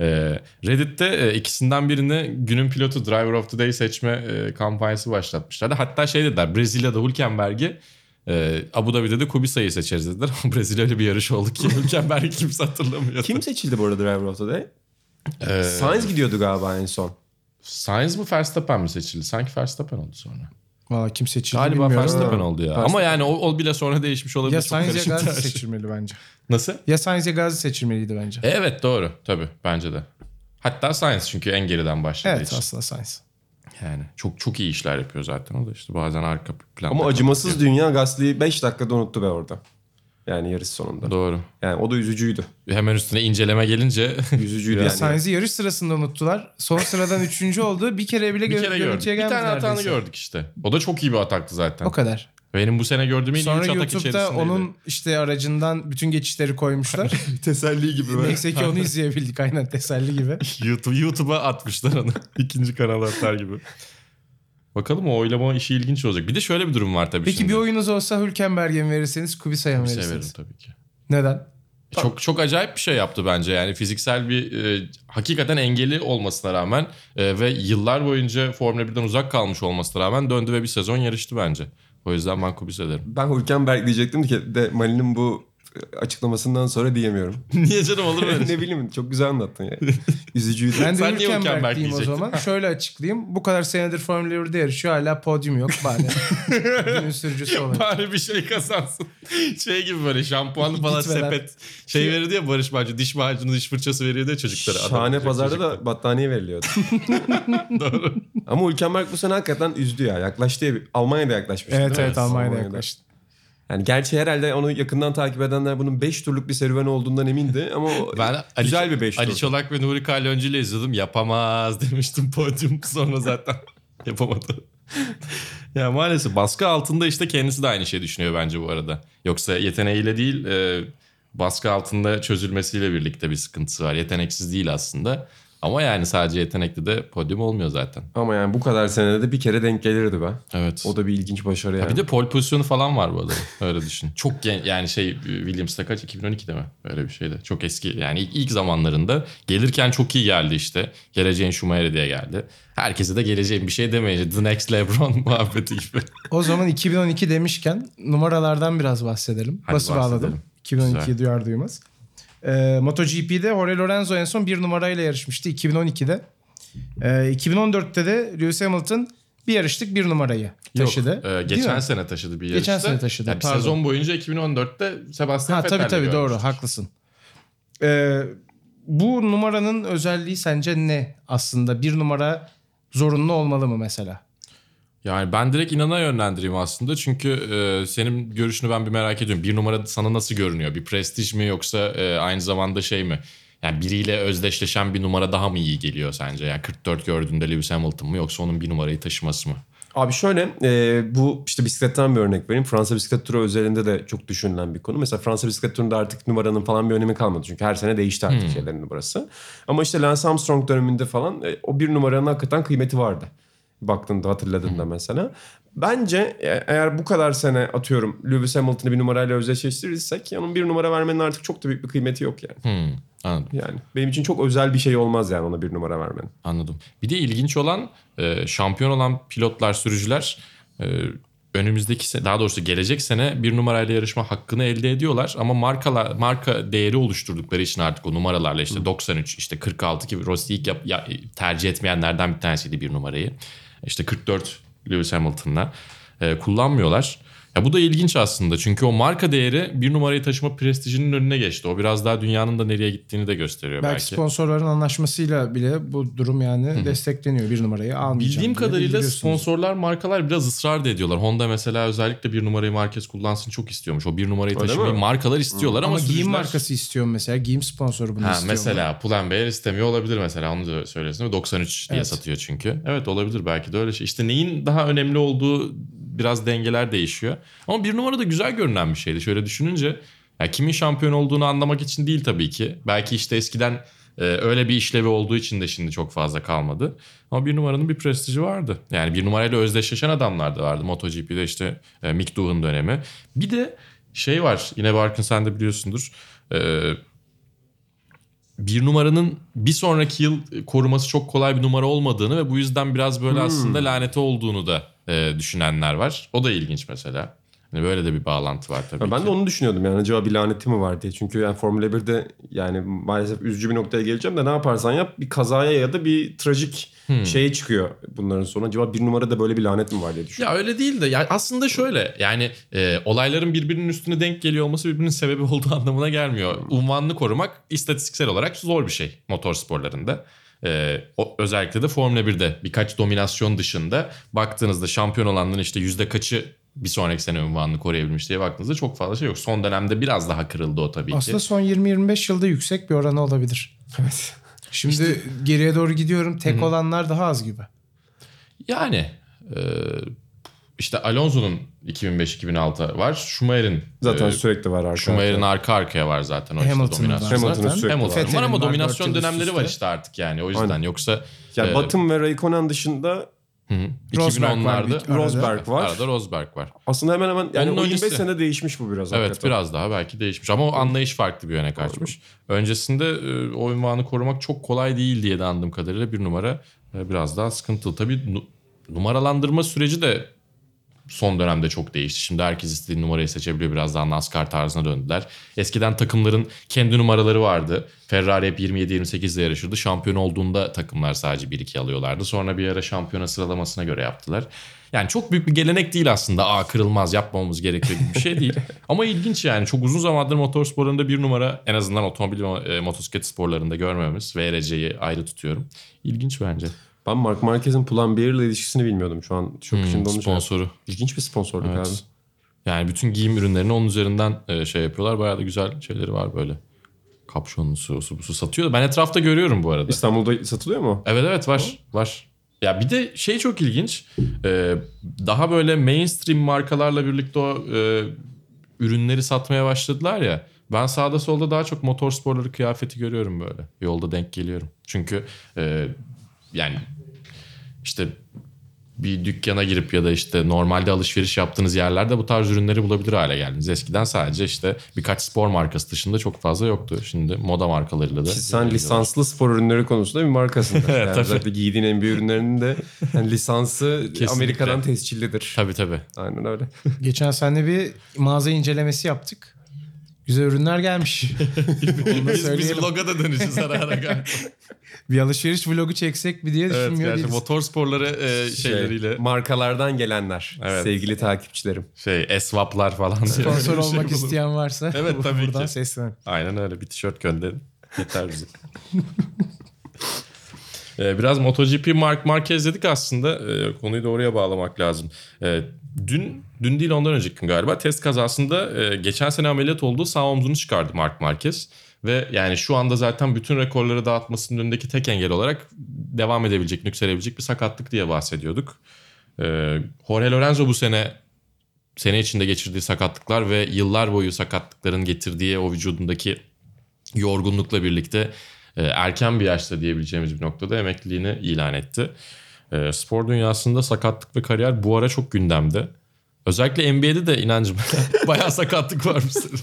E, Reddit'te e, ikisinden birini günün pilotu Driver of the Day seçme e, kampanyası başlatmışlardı. Hatta şey dediler Brezilya'da Hülkenberg'i e, Abu Dhabi'de de Kubica'yı seçeriz dediler. Ama Brezilya öyle bir yarış oldu ki Hülkenberg'i kimse hatırlamıyor. Kim seçildi bu arada Driver of the Day? E, Sainz gidiyordu galiba en son. Sainz mi Verstappen mi seçildi? Sanki Verstappen oldu sonra. Valla kim seçildi Galiba bilmiyorum. Verstappen Ha. oldu ya. Verstappen. Ama yani o, o bile sonra değişmiş olabilir. Ya Çok Sainz ya Gazi şey. seçilmeli bence. Nasıl? Ya Sainz ya Gazi seçilmeliydi bence. Evet doğru tabii bence de. Hatta Sainz çünkü en geriden başladığı evet için. aslında Sainz. Yani çok çok iyi işler yapıyor zaten o da işte bazen arka planda. Ama acımasız dünya Gasly'yi 5 dakikada unuttu be orada. Yani yarış sonunda. Doğru. Yani o da üzücüydü. Hemen üstüne inceleme gelince Üzücüydü Ya yani. Sainz'i yarış sırasında unuttular. Son sıradan üçüncü oldu. Bir kere bile bir kere gördük. Bir tane hatanı neredeyse. gördük işte. O da çok iyi bir ataktı zaten. O kadar. Benim bu sene gördüğüm en iyi Sonra üç atak YouTube'da içerisindeydi. onun işte aracından bütün geçişleri koymuşlar. Teselli gibi Neyse ki onu izleyebildik aynen teselli gibi. YouTube, YouTube'a atmışlar onu. İkinci kanala atar gibi. Bakalım o oylama işi ilginç olacak. Bir de şöyle bir durum var tabii Peki şimdi. bir oyunuz olsa Hülkenberg'e mi verirseniz Kubica'ya mı Bir verirsiniz? severim tabii ki. Neden? Çok çok acayip bir şey yaptı bence. Yani fiziksel bir e, hakikaten engeli olmasına rağmen e, ve yıllar boyunca Formula 1'den uzak kalmış olmasına rağmen döndü ve bir sezon yarıştı bence. O yüzden ben Kubica derim. Ben Hülkenberg diyecektim ki de Mali'nin bu açıklamasından sonra diyemiyorum. Niye canım olur mu öyle şey? ne bileyim çok güzel anlattın ya. Üzücüydü. Ben de Sen niye Hülkenberg diyeyim o zaman. Şöyle açıklayayım. Bu kadar senedir Formula 1'de yarışıyor. Hala podyum yok bari. Günün sürücüsü olarak. Bari bir şey kazansın. Şey gibi böyle şampuanlı falan Gitmeler. sepet. Şey verirdi ya Barış Manço diş macunu diş fırçası veriyordu ya çocuklara. Şahane pazarda da battaniye veriliyordu. Doğru. Ama Hülkenberg bu sene hakikaten üzdü ya. Yaklaştı ya. Almanya'da yaklaşmıştı. Evet evet Almanya'da yaklaştı. Yani gerçi herhalde onu yakından takip edenler bunun 5 turluk bir serüven olduğundan emindi ama Ben Ali, güzel bir 5 Ali tur. Çolak ve Nuri Kalyoncu ile izledim. Yapamaz demiştim podyum sonra zaten yapamadı. ya maalesef baskı altında işte kendisi de aynı şey düşünüyor bence bu arada. Yoksa yeteneğiyle değil e, baskı altında çözülmesiyle birlikte bir sıkıntısı var. Yeteneksiz değil aslında. Ama yani sadece yetenekli de podyum olmuyor zaten. Ama yani bu kadar senede de bir kere denk gelirdi be. Evet. O da bir ilginç başarı yani. Bir de pole pozisyonu falan var bu adamın. Öyle düşün. Çok gen yani şey Williams'ta kaç? 2012'de mi? Öyle bir şeydi. Çok eski yani ilk, ilk zamanlarında gelirken çok iyi geldi işte. Geleceğin Schumacher diye geldi. Herkese de geleceğin bir şey demeyince The Next LeBron muhabbeti gibi. O zaman 2012 demişken numaralardan biraz bahsedelim. Hadi Bası bahsedelim. bağladım. 2012'yi Güzel. duyar duymaz. Ee, MotoGP'de Jorge Lorenzo en son bir numarayla yarışmıştı 2012'de. Ee, 2014'te de Lewis Hamilton bir yarışlık bir numarayı taşıdı. Yok, e, geçen mi? sene taşıdı bir yarışta. Geçen sene taşıdı, Yani sezon boyunca 2014'te Sebastian Ha Vettel'le tabii tabii doğru haklısın. Ee, bu numaranın özelliği sence ne aslında? Bir numara zorunlu olmalı mı mesela? Yani ben direkt inana yönlendireyim aslında. Çünkü e, senin görüşünü ben bir merak ediyorum. Bir numara sana nasıl görünüyor? Bir prestij mi yoksa e, aynı zamanda şey mi? Yani biriyle özdeşleşen bir numara daha mı iyi geliyor sence? Yani 44 gördüğünde Lewis Hamilton mı yoksa onun bir numarayı taşıması mı? Abi şöyle e, bu işte bisikletten bir örnek vereyim. Fransa bisiklet turu özelinde de çok düşünülen bir konu. Mesela Fransa bisiklet turunda artık numaranın falan bir önemi kalmadı. Çünkü her sene değişti artık şeylerin numarası. Ama işte Lance Armstrong döneminde falan e, o bir numaranın hakikaten kıymeti vardı. Baktığında hatırladığında mesela. Bence e- eğer bu kadar sene atıyorum Lewis Hamilton'ı bir numarayla özdeşleştirirsek onun bir numara vermenin artık çok da büyük bir kıymeti yok yani. Hmm, anladım. Yani benim için çok özel bir şey olmaz yani ona bir numara vermenin. Anladım. Bir de ilginç olan e, şampiyon olan pilotlar, sürücüler e, önümüzdeki sene, daha doğrusu gelecek sene bir numarayla yarışma hakkını elde ediyorlar ama markalar marka değeri oluşturdukları için artık o numaralarla işte 93 işte 46 gibi Rossi ilk yap- ya- tercih etmeyenlerden bir tanesiydi bir numarayı. İşte 44 Lewis Hamilton'la e, kullanmıyorlar. Ya bu da ilginç aslında çünkü o marka değeri bir numarayı taşıma prestijinin önüne geçti. O biraz daha dünyanın da nereye gittiğini de gösteriyor Belki, belki. sponsorların anlaşmasıyla bile bu durum yani destekleniyor. Bir numarayı almayacağım. Bildiğim diye kadarıyla sponsorlar, markalar biraz ısrar da ediyorlar. Honda mesela özellikle bir numarayı markes kullansın çok istiyormuş. O bir numarayı Öyle taşımayı mi? markalar istiyorlar ama, Ama giyim sürücüler- markası istiyor mesela. Giyim sponsoru bunu Ha, istiyor. mu? mesela Pull&Bear istemiyor olabilir mesela onu da söylesin. değil mi? 93 diye Evet. satıyor çünkü. Evet olabilir belki de öyle şey. İşte neyin daha önemli olduğu biraz dengeler değişiyor. Ama bir numara da güzel görünen bir şeydi. Şöyle düşününce ya kimin şampiyon olduğunu anlamak için değil tabii ki. Belki işte eskiden e, öyle bir işlevi olduğu için de şimdi çok fazla kalmadı. Ama bir numaranın bir prestiji vardı. Yani bir numarayla özdeşleşen adamlar da vardı. MotoGP'de işte e, Mick Doohan dönemi. Bir de şey var yine Barkın sen de biliyorsundur. E, bir numaranın bir sonraki yıl koruması çok kolay bir numara olmadığını ve bu yüzden biraz böyle aslında laneti olduğunu da e, düşünenler var. O da ilginç mesela. Hani böyle de bir bağlantı var tabii Ya ben ki. de onu düşünüyordum yani acaba bir laneti mi var diye. Çünkü yani Formula 1'de yani maalesef üzücü bir noktaya geleceğim de ne yaparsan yap bir kazaya ya da bir trajik Hmm. şeye çıkıyor bunların sonu. Acaba bir numarada böyle bir lanet mi var diye düşünüyorum. Ya öyle değil de yani aslında şöyle yani e, olayların birbirinin üstüne denk geliyor olması birbirinin sebebi olduğu anlamına gelmiyor. Unvanını korumak istatistiksel olarak zor bir şey motor sporlarında. E, o, özellikle de Formula 1'de birkaç dominasyon dışında baktığınızda şampiyon olanların işte yüzde kaçı bir sonraki sene unvanını koruyabilmiş diye baktığınızda çok fazla şey yok. Son dönemde biraz daha kırıldı o tabii Aslında ki. son 20-25 yılda yüksek bir oranı olabilir. Evet. Şimdi geriye doğru gidiyorum. Tek olanlar daha az gibi. Yani e, işte Alonso'nun 2005-2006 var. Schumacher'in Zaten e, sürekli var arka Schumacher'in arka arkaya var zaten o işte Hamilton'ın var dominasyon. Hamilton'ın zaten. sürekli Hamilton var. var ama dominasyon dönemleri var işte artık yani o yüzden Aynen. yoksa Yani e, Button ve Raikkonen dışında hı hı, Rosberg var 2010'larda bir arada. Rosberg var. arada Rosberg var. Aslında hemen hemen yani Onun o 25 öncesi. sene değişmiş bu biraz. Evet hakikaten. biraz daha belki değişmiş ama o anlayış farklı bir yöne kaçmış. Öncesinde e, o ünvanı korumak çok kolay değil diye de anladığım kadarıyla bir numara e, biraz daha sıkıntılı. Tabii nu- numaralandırma süreci de son dönemde çok değişti. Şimdi herkes istediği numarayı seçebiliyor. Biraz daha NASCAR tarzına döndüler. Eskiden takımların kendi numaraları vardı. Ferrari hep 27-28 ile yarışırdı. Şampiyon olduğunda takımlar sadece 1-2 alıyorlardı. Sonra bir ara şampiyona sıralamasına göre yaptılar. Yani çok büyük bir gelenek değil aslında. Aa kırılmaz yapmamamız gerekiyor gibi bir şey değil. Ama ilginç yani. Çok uzun zamandır motorsporlarında bir numara en azından otomobil e, motosiklet sporlarında görmemiz. VRC'yi ayrı tutuyorum. İlginç bence. Ben Mark Marquez'in Pull&Bear ile ilişkisini bilmiyordum şu an. Çok onu Hmm, sponsoru. İlginç bir sponsorluk Evet. abi. Yani bütün giyim ürünlerini onun üzerinden e, şey yapıyorlar. Bayağı da güzel şeyleri var böyle. Kapşonlusu, osu busu satıyor. Ben etrafta görüyorum bu arada. İstanbul'da satılıyor mu? Evet evet var var. Ya bir de şey çok ilginç. Ee, daha böyle mainstream markalarla birlikte o e, ürünleri satmaya başladılar ya. Ben sağda solda daha çok motorsporları kıyafeti görüyorum böyle. Yolda denk geliyorum. Çünkü e, yani işte bir dükkana girip ya da işte normalde alışveriş yaptığınız yerlerde bu tarz ürünleri bulabilir hale geldiniz. Eskiden sadece işte birkaç spor markası dışında çok fazla yoktu. Şimdi moda markalarıyla da. Sen lisanslı spor ürünleri konusunda bir markasın. Evet, yani tabii. özellikle giydiğin en büyük ürünlerinin de yani lisansı Kesinlikle. Amerika'dan tescillidir. Tabii tabii. Aynen öyle. Geçen sene bir mağaza incelemesi yaptık. Güzel ürünler gelmiş. Da söyleyelim. vloga da döneceğiz ara ara galiba. Bir alışveriş vlogu çeksek bir diye evet düşünmüyor gerçi değiliz. motor sporları e, şeyleriyle Şey, markalardan gelenler. Evet. Sevgili takipçilerim. şey esvaplar falan Sponsor şey olmak bulun. isteyen varsa Evet, tabii buradan ki. seslen. Aynen öyle bir tişört gönderin. Yeter bize. Ee, Biraz MotoGP Mark Marquez dedik aslında. Ee, konuyu da oraya bağlamak lazım. Ee, dün dün değil ondan önceki gün galiba test kazasında e, geçen sene ameliyat olduğu sağ omzunu çıkardı Mark Marquez. Ve yani şu anda zaten bütün rekorları dağıtmasının önündeki tek engel olarak devam edebilecek, yükselebilecek bir sakatlık diye bahsediyorduk. Jorge Lorenzo bu sene sene içinde geçirdiği sakatlıklar ve yıllar boyu sakatlıkların getirdiği o vücudundaki yorgunlukla birlikte erken bir yaşta diyebileceğimiz bir noktada emekliliğini ilan etti. E, spor dünyasında sakatlık ve kariyer bu ara çok gündemde. Özellikle NBA'de de inancım bayağı sakatlık var bu sene.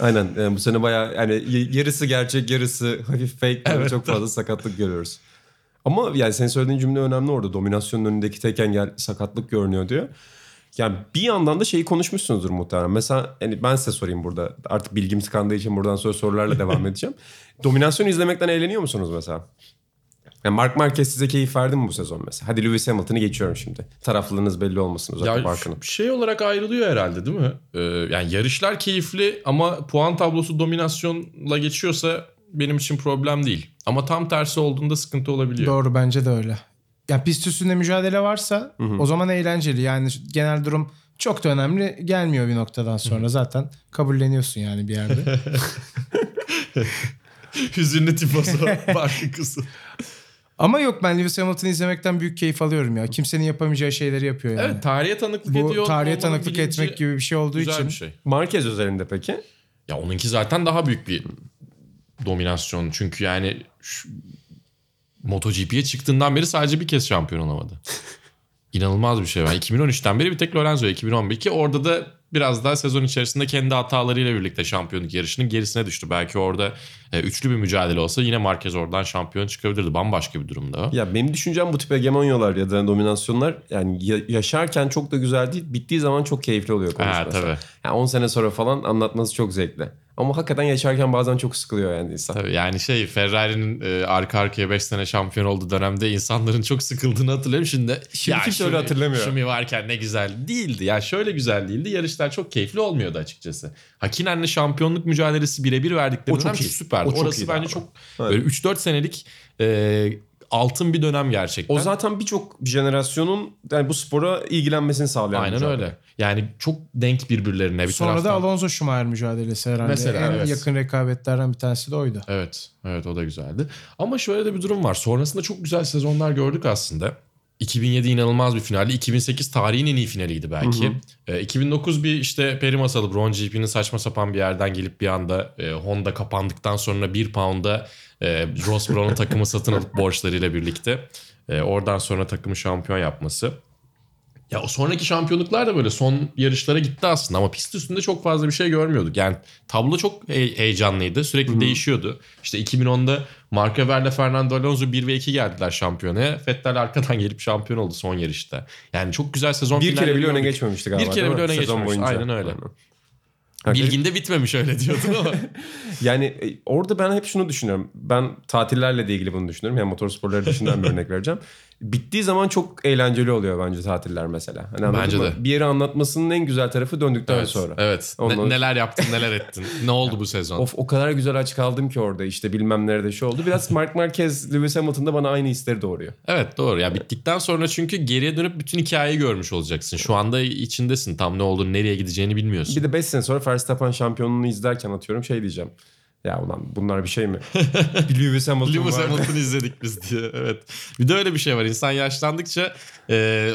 Aynen yani bu sene bayağı yani yarısı gerçek yarısı hafif fake Evet. çok fazla sakatlık görüyoruz. Ama yani senin söylediğin cümle önemli orada. Dominasyonun önündeki tek engel sakatlık görünüyor diyor. Yani bir yandan da şeyi konuşmuşsunuzdur muhtemelen. Mesela hani ben size sorayım burada. Artık bilgim tıkandığı için buradan sonra sorularla devam edeceğim. Dominasyon izlemekten eğleniyor musunuz mesela? Yani Mark Marquez size keyif verdi mi bu sezon mesela? Hadi Lewis Hamilton'ı geçiyorum şimdi. Taraflılığınız belli olmasın Mark'ın. ş- şey olarak ayrılıyor herhalde değil mi? E, yani yarışlar keyifli ama puan tablosu dominasyonla geçiyorsa benim için problem değil. Ama tam tersi olduğunda sıkıntı olabiliyor. Doğru bence de öyle. Ya pist üstünde mücadele varsa o zaman eğlenceli. Yani genel durum çok da önemli gelmiyor bir noktadan sonra. Zaten kabulleniyorsun yani bir yerde. Hüzünlü tifosu farklı kısım. Ama yok ben Lewis Hamilton'ı izlemekten büyük keyif alıyorum ya. Kimsenin yapamayacağı şeyleri yapıyor yani. Evet tarihe tanıklık ediyor. Bu tarihe olmanın tanıklık etmek gibi bir şey olduğu güzel için. bir şey. Marquez üzerinde peki? Ya onunki zaten daha büyük bir dominasyon. Çünkü yani şu, MotoGP'ye çıktığından beri sadece bir kez şampiyon olamadı. İnanılmaz bir şey. Yani 2013'ten beri bir tek Lorenzo 2011 ki orada da biraz daha sezon içerisinde kendi hatalarıyla birlikte şampiyonluk yarışının gerisine düştü. Belki orada e, üçlü bir mücadele olsa yine Marquez oradan şampiyon çıkabilirdi. Bambaşka bir durumda. Ya benim düşüncem bu tip hegemonyalar ya da dominasyonlar yani ya- yaşarken çok da güzel değil. Bittiği zaman çok keyifli oluyor konuşması. Ha, tabii. Yani 10 sene sonra falan anlatması çok zevkli. Ama hakikaten yaşarken bazen çok sıkılıyor yani insan. Tabii yani şey Ferrari'nin e, arka arkaya 5 sene şampiyon olduğu dönemde insanların çok sıkıldığını hatırlıyorum. Şimdi Şimdi kimse Schumi- öyle hatırlamıyor. Schumi varken ne güzel değildi. Ya şöyle güzel değildi. Yarışlar çok keyifli olmuyordu açıkçası. Hakinen'le şampiyonluk mücadelesi birebir verdikleri O çok dönem iyi. süperdi. O çok Orası bence abi. çok Evet. böyle 3-4 senelik e, altın bir dönem gerçekten. O zaten birçok jenerasyonun yani bu spora ilgilenmesini sağlayan bir Aynen mücadele. öyle. Yani çok denk birbirlerine bir Sonra da taraftan. Alonso Schumacher mücadelesi herhalde. Mesela, en evet. yakın rekabetlerden bir tanesi de oydu. Evet, evet o da güzeldi. Ama şöyle de bir durum var. Sonrasında çok güzel sezonlar gördük aslında. 2007 inanılmaz bir finaldi. 2008 tarihin en iyi finaliydi belki. Ee, 2009 bir işte peri masalı Brown GP'nin saçma sapan bir yerden gelip bir anda e, Honda kapandıktan sonra bir pound'a e, Ross Brown'un takımı satın alıp borçlarıyla birlikte e, oradan sonra takımı şampiyon yapması. Ya o sonraki şampiyonluklar da böyle son yarışlara gitti aslında ama pist üstünde çok fazla bir şey görmüyorduk. Yani tablo çok he- heyecanlıydı. Sürekli değişiyordu. İşte 2010'da Mark Webber'le Fernando Alonso 1 ve 2 geldiler şampiyonaya. Vettel arkadan gelip şampiyon oldu son yarışta. Yani çok güzel sezon Bir kere bile öne geçmemişti galiba. Bir kere bile öne Sezon geçmemişti. boyunca. Aynen öyle. Aynen. Hakikaten- Bilginde bitmemiş öyle diyordun ama. Yani e, orada ben hep şunu düşünüyorum. Ben tatillerle de ilgili bunu düşünüyorum. Yani motorsporları dışından bir örnek vereceğim. Bittiği zaman çok eğlenceli oluyor bence tatiller mesela. Hani Bence de. Bir yeri anlatmasının en güzel tarafı döndükten evet. sonra. Evet. Ne- Ondan- neler yaptın, neler ettin. ne oldu bu sezon? Of o kadar güzel aç kaldım ki orada işte bilmem nerede şu oldu. Biraz Mark Marquez, Lewis Hamilton'da bana aynı hisleri doğuruyor. Evet doğru. Ya bittikten sonra çünkü geriye dönüp bütün hikayeyi görmüş olacaksın. Şu anda içindesin. Tam ne olduğunu, nereye gideceğini bilmiyorsun. Bir de 5 sene sonra Verstappen şampiyonluğunu izlerken atıyorum şey diyeceğim. Ya ulan bunlar bir şey mi? bir Lewis Hamilton Lewis var. Hamilton izledik biz diye. Evet. Bir de öyle bir şey var. İnsan yaşlandıkça e,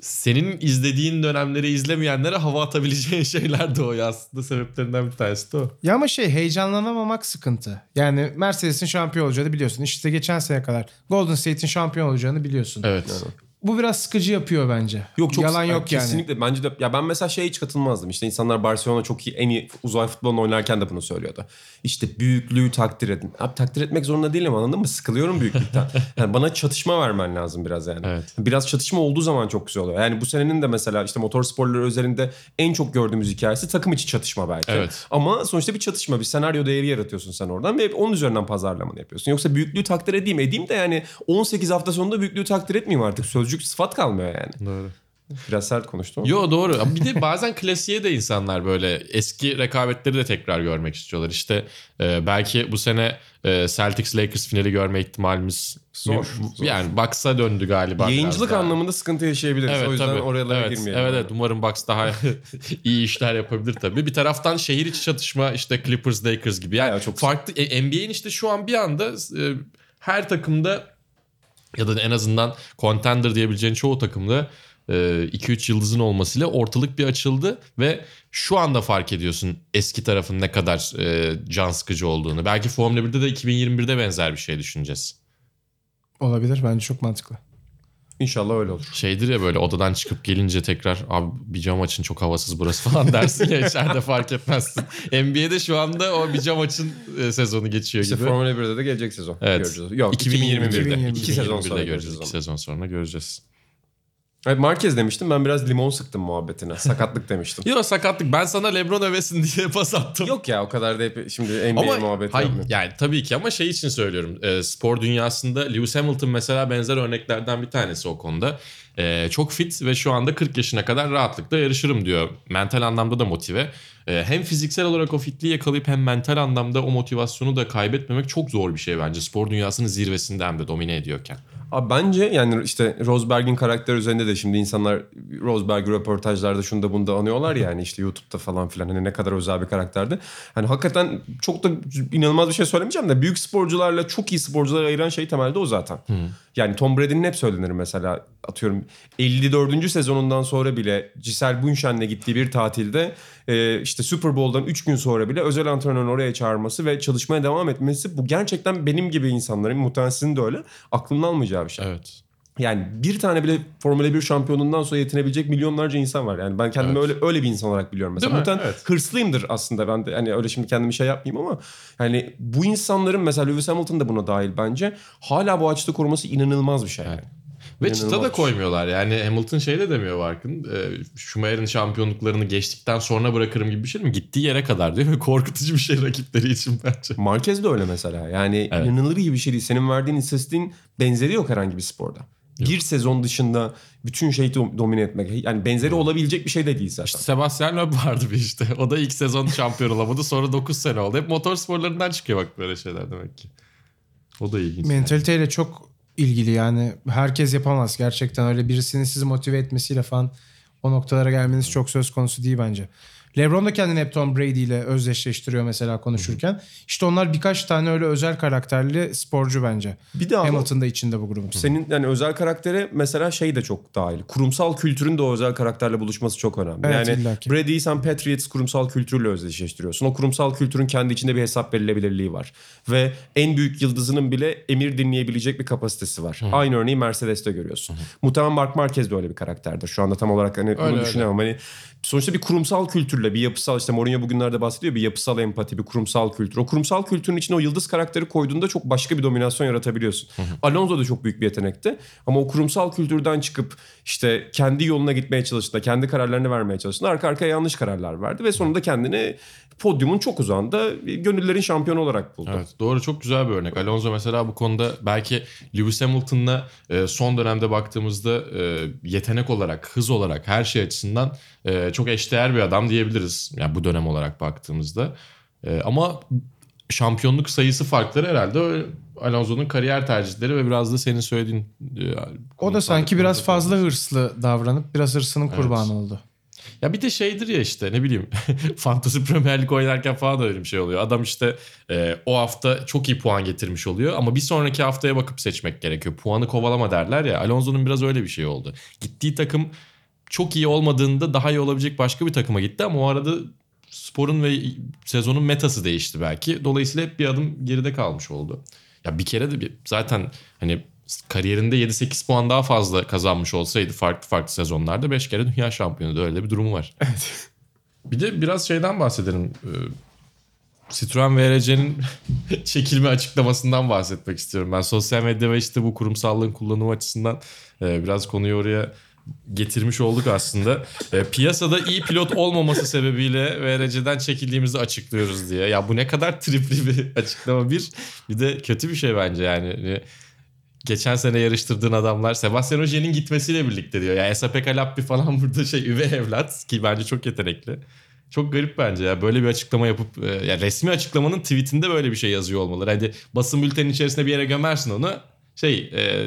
senin izlediğin dönemleri izlemeyenlere hava atabileceğin şeyler doğuyor aslında. Sebeplerinden bir tanesi de o. Ya ama şey heyecanlanamamak sıkıntı. Yani Mercedes'in şampiyon olacağını biliyorsun. İşte geçen sene kadar Golden State'in şampiyon olacağını biliyorsun. Evet. Bu biraz sıkıcı yapıyor bence. Yok çok Yalan yok yani. Kesinlikle bence de ya ben mesela şeye hiç katılmazdım. İşte insanlar Barcelona çok iyi en iyi uzay futbolunu oynarken de bunu söylüyordu. İşte büyüklüğü takdir edin. Abi takdir etmek zorunda değilim anladın mı? Sıkılıyorum büyüklükten. Yani bana çatışma vermen lazım biraz yani. Evet. Biraz çatışma olduğu zaman çok güzel oluyor. Yani bu senenin de mesela işte motor sporları üzerinde en çok gördüğümüz hikayesi takım içi çatışma belki. Evet. Ama sonuçta bir çatışma, bir senaryo değeri yaratıyorsun sen oradan ve onun üzerinden pazarlamanı yapıyorsun. Yoksa büyüklüğü takdir edeyim edeyim de yani 18 hafta sonunda büyüklüğü takdir etmeyeyim artık. Sözcük sıfat kalmıyor yani. Doğru. Biraz sert konuştum. Yo doğru. Bir de bazen klasiğe de insanlar böyle eski rekabetleri de tekrar görmek istiyorlar. İşte e, belki bu sene e, Celtics Lakers finali görme ihtimalimiz Zor, zor. Yani Bucks'a döndü galiba. Yayıncılık anlamında sıkıntı yaşayabiliriz. Evet o yüzden tabii. oralara evet, girmeyelim. Evet evet umarım Bucks daha iyi işler yapabilir tabii. Bir taraftan şehir içi çatışma işte Clippers Lakers gibi. Yani Ya, çok- farklı e, NBA'in işte şu an bir anda e, her takımda ya da en azından contender diyebileceğin çoğu takımda 2-3 yıldızın olmasıyla ortalık bir açıldı ve şu anda fark ediyorsun eski tarafın ne kadar e, can sıkıcı olduğunu. Belki Formula 1'de de 2021'de benzer bir şey düşüneceğiz. Olabilir bence çok mantıklı. İnşallah öyle olur. Şeydir ya böyle odadan çıkıp gelince tekrar abi bir cam açın çok havasız burası falan dersin ya içeride fark etmezsin. NBA'de şu anda o bir cam açın e, sezonu geçiyor İşte gibi. Formula 1'de de gelecek sezon. Evet. Göreceğiz. Yok 2021'de. 2021'de. 2 sezon 2021'de sonra göreceğiz. göreceğiz 2 onu. sezon sonra göreceğiz. Evet, Marquez demiştim ben biraz limon sıktım muhabbetine. Sakatlık demiştim. Yok sakatlık ben sana Lebron övesin diye pas attım. Yok ya o kadar da hep şimdi NBA Ama muhabbeti hayır, yapmıyorum. yani tabii ki ama şey için söylüyorum. E, spor dünyasında Lewis Hamilton mesela benzer örneklerden bir tanesi o konuda. E, çok fit ve şu anda 40 yaşına kadar rahatlıkla yarışırım diyor. Mental anlamda da motive. E, hem fiziksel olarak o fitliği yakalayıp hem mental anlamda o motivasyonu da kaybetmemek çok zor bir şey bence. Spor dünyasının zirvesinde hem de domine ediyorken. Abi bence yani işte Rosberg'in karakter üzerinde de şimdi insanlar Rosberg röportajlarda şunda bunda anıyorlar yani işte YouTube'da falan filan hani ne kadar özel bir karakterdi. Hani hakikaten çok da inanılmaz bir şey söylemeyeceğim de büyük sporcularla çok iyi sporcuları ayıran şey temelde o zaten. Yani Tom Brady'nin hep söylenir mesela atıyorum 54. sezonundan sonra bile Giselle Bündchen'le gittiği bir tatilde e, işte Super Bowl'dan 3 gün sonra bile özel antrenörün oraya çağırması ve çalışmaya devam etmesi bu gerçekten benim gibi insanların muhtemelen sizin de öyle aklımdan almayacağı bir şey. Evet. Yani bir tane bile Formula 1 şampiyonundan sonra yetinebilecek milyonlarca insan var. Yani ben kendimi Evet. öyle öyle bir insan olarak biliyorum mesela. Muhtemelen Evet. hırslıyımdır aslında ben de. Hani öyle şimdi kendimi şey yapmayayım ama yani bu insanların mesela Lewis Hamilton da buna dahil bence hala bu açıda koruması inanılmaz bir şey. Yani. Ve İnanılmaz çıta da koymuyorlar. Yani Hamilton şey de demiyor Barkın. E, Schumacher'in şampiyonluklarını geçtikten sonra bırakırım gibi bir şey mi? Gittiği yere kadar diyor ve korkutucu bir şey rakipleri için bence. Marquez de öyle mesela. Yani Evet. inanılır gibi bir şey değil. Senin verdiğin istatistiğin benzeri yok herhangi bir sporda. Bir sezon dışında bütün şeyi dom- domine etmek. Yani benzeri olabilecek bir şey de değil zaten. İşte Sebastian Loeb vardı bir işte. O da ilk sezon şampiyon olamadı. Sonra 9 sene oldu. Hep motor sporlarından çıkıyor bak böyle şeyler demek ki. O da ilginç. Mentaliteyle çok ilgili yani herkes yapamaz gerçekten öyle birisinin sizi motive etmesiyle falan o noktalara gelmeniz çok söz konusu değil bence. LeBron da kendini hep Tom Brady ile özdeşleştiriyor mesela konuşurken. İşte onlar birkaç tane öyle özel karakterli sporcu bence. Bir de ama Hamilton da içinde bu grubun. senin yani özel karaktere mesela şey de çok dahil. Kurumsal kültürün de o özel karakterle buluşması çok önemli. Evet, yani illaki. Brady'yi sen Patriots kurumsal kültürle özdeşleştiriyorsun. O kurumsal kültürün kendi içinde bir hesap verilebilirliği var. Ve en büyük yıldızının bile emir dinleyebilecek bir kapasitesi var. Aynı örneği Mercedes'te görüyorsun. Muhtemelen Mark Marquez de öyle bir karakterdir. Şu anda tam olarak hani bunu öyle. düşünemem. Hani sonuçta bir kurumsal kültürle bir yapısal işte Mourinho bugünlerde bahsediyor bir yapısal empati, bir kurumsal kültür. O kurumsal kültürün içine o yıldız karakteri koyduğunda çok başka bir dominasyon yaratabiliyorsun. Alonso da çok büyük bir yetenekti. Ama o kurumsal kültürden çıkıp işte kendi yoluna gitmeye çalıştığında, kendi kararlarını vermeye çalıştığında arka arkaya yanlış kararlar verdi ve sonunda kendini podyumun çok uzağında gönüllerin şampiyonu olarak buldu. Evet doğru çok güzel bir örnek. Alonso mesela bu konuda belki Lewis Hamilton'la e, son dönemde baktığımızda e, yetenek olarak, hız olarak her şey açısından e, çok eşdeğer bir adam diyebiliriz. Yani bu dönem olarak baktığımızda. E, ama şampiyonluk sayısı farkları herhalde Alonso'nun kariyer tercihleri ve biraz da senin söylediğin e, O da sanki biraz fazla hırslı davranıp biraz hırsının kurbanı oldu. Ya bir de şeydir ya işte ne bileyim Fantasy Premier Lig oynarken falan da öyle bir şey oluyor. Adam işte e, o hafta çok iyi puan getirmiş oluyor ama bir sonraki haftaya bakıp seçmek gerekiyor. Puanı kovalama derler ya. Alonso'nun biraz öyle bir şey oldu. Gittiği takım çok iyi olmadığında daha iyi olabilecek başka bir takıma gitti ama o arada sporun ve sezonun metası değişti belki. Dolayısıyla hep bir adım geride kalmış oldu. Ya bir kere de bir, zaten hani kariyerinde 7-8 puan daha fazla kazanmış olsaydı farklı farklı sezonlarda 5 kere dünya şampiyonu da öyle bir durumu var. Bir de biraz şeyden bahsedelim. Ee, Citroen VRC'nin çekilme açıklamasından bahsetmek istiyorum. Ben sosyal medya ve işte bu kurumsallığın kullanımı açısından e, biraz konuyu oraya getirmiş olduk aslında. E, piyasada iyi pilot olmaması sebebiyle VRC'den çekildiğimizi açıklıyoruz diye. Ya bu ne kadar tripli bir açıklama bir. Bir de kötü bir şey bence yani. Hani geçen sene yarıştırdığın adamlar Sebastian Ogier'in gitmesiyle birlikte diyor. Yani Esa Pekalappi falan burada şey üvey evlat ki bence çok yetenekli. Çok garip bence ya böyle bir açıklama yapıp e, ya resmi açıklamanın tweetinde böyle bir şey yazıyor olmaları. Hadi basın bülteninin içerisine bir yere gömersin onu. Şey e,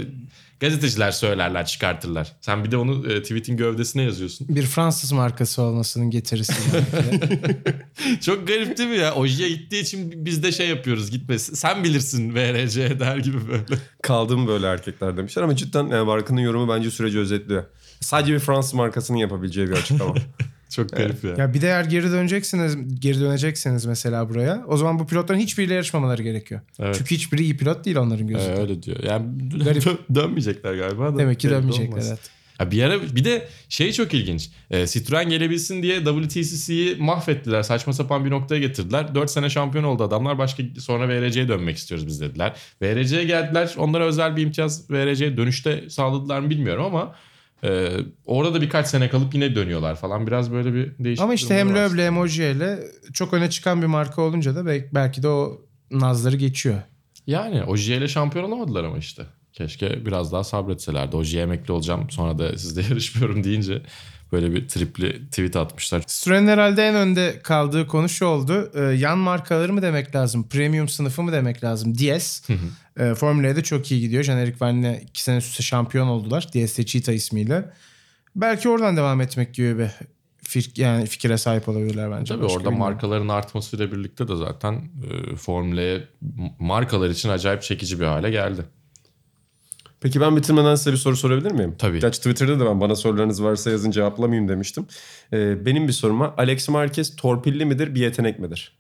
gazeteciler söylerler çıkartırlar. Sen bir de onu e, tweetin gövdesine yazıyorsun. Bir Fransız markası olmasının getirisi. Çok garip değil mi ya? Ojiye gittiği için biz de şey yapıyoruz gitmesin. Sen bilirsin VRC der gibi böyle. Kaldım böyle erkekler demişler ama cidden yani Barkın'ın yorumu bence süreci özetliyor. Sadece bir Fransız markasının yapabileceği bir açıklama. Çok garip ya. ya bir de eğer geri döneceksiniz, geri döneceksiniz mesela buraya. O zaman bu pilotların hiçbiriyle yarışmamaları gerekiyor. Evet. Çünkü hiçbiri iyi pilot değil onların Ee, gözünde. öyle diyor. Yani Garip. dö- dönmeyecekler galiba da. Demek ki dönmeyecekler. olmaz. Evet. Ya bir ara bir de şey çok ilginç. Ee, Citroen gelebilsin diye WTCC'yi mahvettiler. Saçma sapan bir noktaya getirdiler. 4 sene şampiyon oldu adamlar. Başka sonra VRC'ye dönmek istiyoruz biz dediler. VRC'ye geldiler. Onlara özel bir imtiyaz VRC'ye dönüşte sağladılar mı bilmiyorum ama e, orada da birkaç sene kalıp yine dönüyorlar falan. Biraz böyle bir değişik Ama işte hem. Loeb'le hem Ogier'le çok öne çıkan bir marka olunca da belki, de o nazları geçiyor. Yani Ojiye ile şampiyon olamadılar ama işte. Keşke biraz daha sabretselerdi. Ojiye emekli olacağım sonra da sizle yarışmıyorum deyince böyle bir tripli tweet atmışlar. Citroen'in herhalde en önde kaldığı konu şu oldu. Ee, yan markaları mı demek lazım? Premium sınıfı mı demek lazım? DS. e, Formula E'de çok iyi gidiyor. Jenerik Van'le iki sene üstte şampiyon oldular. DS'de Cheetah ismiyle. Belki oradan devam etmek gibi bir fik- yani fikire sahip olabilirler bence. Tabii Başka orada bilmiyorum. markaların artmasıyla birlikte de zaten e, Formula'ya markalar için acayip çekici bir hale geldi. Peki ben bitirmeden size bir soru sorabilir miyim? Tabii. Gerçi Twitter'da da ben bana sorularınız varsa yazın cevaplamayayım demiştim. Ee, benim bir soruma Alex Marquez torpilli midir bir yetenek midir?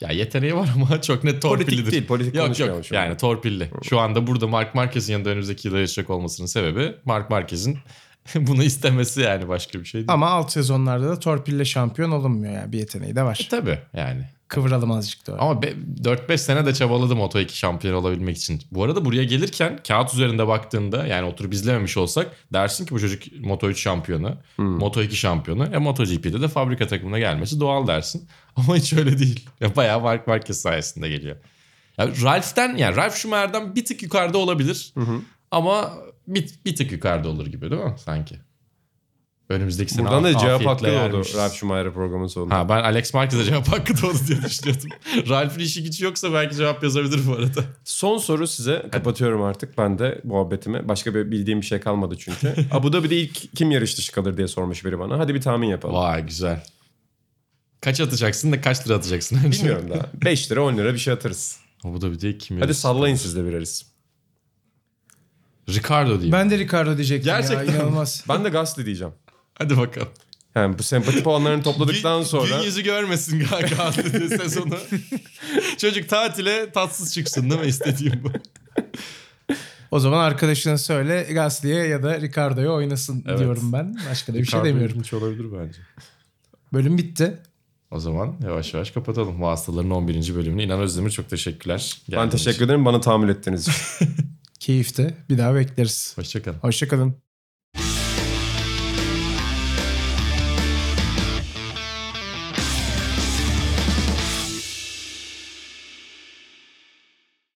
Ya yeteneği var ama çok net torpillidir. Politik değil, politik Yok yok şu anda. yani torpilli. Şu anda burada Mark Marquez'in yanında önümüzdeki yılda yarışacak olmasının sebebi Mark Marquez'in bunu istemesi yani başka bir şey değil. Ama alt sezonlarda da torpille şampiyon olunmuyor yani. Bir yeteneği de var. Tabii yani. Kıvıralım azıcık da. öyle. Ama be- 4-5 sene de çabaladım Moto2 şampiyon olabilmek için. Bu arada buraya gelirken kağıt üzerinde baktığında yani oturup izlememiş olsak dersin ki bu çocuk Moto3 şampiyonu, Moto2 şampiyonu. E MotoGP'de de fabrika takımına gelmesi doğal dersin. Ama hiç öyle değil. Ya bayağı Mark Marquez sayesinde geliyor. Ya Ralph'ten yani Ralph Schumacher'dan bir tık yukarıda olabilir. Ama bir, bir tık yukarıda olur gibi değil mi sanki? Önümüzdeki sene Buradan da cevap hakkı oldu yermişiz. Ralf Schumacher programın sonunda. Ha ben Alex Marquez'e cevap hakkı doğdu diye düşünüyordum. Ralph'in işi gücü yoksa belki cevap yazabilir bu arada. Son soru size. Kapatıyorum artık ben de muhabbetimi. Başka bir bildiğim bir şey kalmadı çünkü. Abu Dhabi'de ilk kim yarış dışı kalır diye sormuş biri bana. Hadi bir tahmin yapalım. Vay güzel. Kaç atacaksın da kaç lira atacaksın? Bilmiyorum daha. 5 lira 10 lira bir şey atarız. Bu da bir de kim Hadi sallayın siz de bireriz. Ricardo diyeyim. Ben de Ricardo diyecektim Gerçekten ya inanılmaz. Ben de Gasly diyeceğim. Hadi bakalım. Yani bu sempati puanlarını topladıktan Gün- sonra Gün yüzü görmesin Galatasaray'ın sezonu. Çocuk tatile tatsız çıksın değil mi istediğim bu. O zaman arkadaşına söyle Gasly'e ya da Ricardo'ya oynasın Evet. diyorum ben. Başka da bir şey Ricardo demiyorum. ilginç olabilir bence. Bölüm bitti. O zaman yavaş yavaş kapatalım. Bu hastaların 11. bölümünü. İnan Özdemir çok teşekkürler. ben Geldiğin teşekkür ederim bana tahammül ettiğiniz için. Keyifti. Bir daha bekleriz. Hoşçakalın. Hoşçakalın.